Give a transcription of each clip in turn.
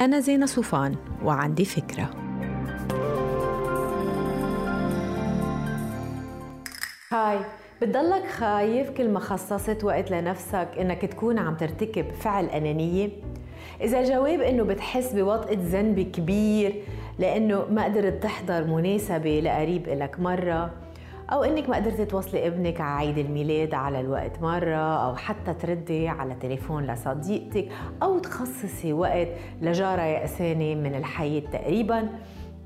أنا زينة صوفان وعندي فكرة. هاي بتضلك خايف كل ما خصصت وقت لنفسك إنك تكون عم ترتكب فعل أنانية؟ إذا الجواب إنه بتحس بوطئة ذنب كبير لإنه ما قدرت تحضر مناسبة لقريب لك مرة أو إنك ما قدرتي توصلي ابنك على عيد الميلاد على الوقت مرة أو حتى تردي على تليفون لصديقتك أو تخصصي وقت لجارة يأسانة من الحي تقريباً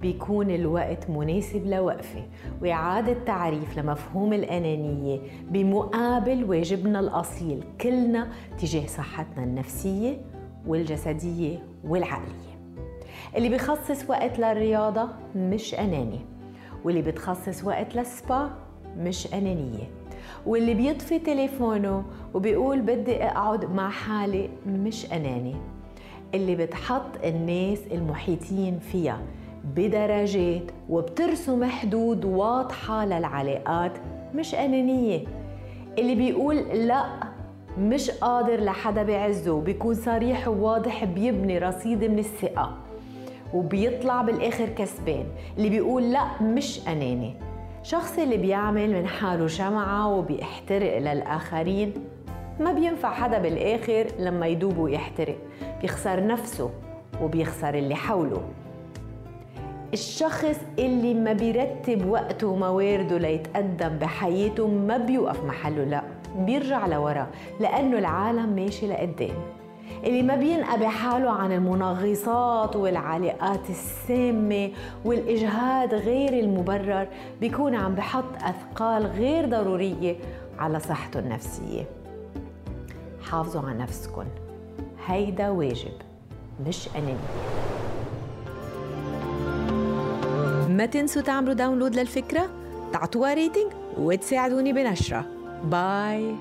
بيكون الوقت مناسب لوقفة وإعادة تعريف لمفهوم الأنانية بمقابل واجبنا الأصيل كلنا تجاه صحتنا النفسية والجسدية والعقلية. اللي بيخصص وقت للرياضة مش أناني. واللي بتخصص وقت للسبا مش أنانية. واللي بيطفي تليفونه وبيقول بدي أقعد مع حالي مش أناني. اللي بتحط الناس المحيطين فيها بدرجات وبترسم حدود واضحة للعلاقات مش أنانية. اللي بيقول لا مش قادر لحدا بعزه وبيكون صريح وواضح بيبني رصيد من الثقة. وبيطلع بالآخر كسبان. اللي بيقول لا مش أناني. شخص اللي بيعمل من حاله شمعة وبيحترق للآخرين ما بينفع حدا بالآخر لما يدوب ويحترق. بيخسر نفسه وبيخسر اللي حوله. الشخص اللي ما بيرتب وقته وموارده ليتقدم بحياته ما بيوقف محله لا بيرجع لورا لأنه العالم ماشي لقدام. اللي ما بينقى بحاله عن المنغصات والعلاقات السامة والإجهاد غير المبرر بيكون عم بحط أثقال غير ضرورية على صحته النفسية. حافظوا على نفسكن. هيدا واجب مش أنانية. ما تنسوا تعملوا download للفكرة تعطوها rating وتساعدوني بنشرة. bye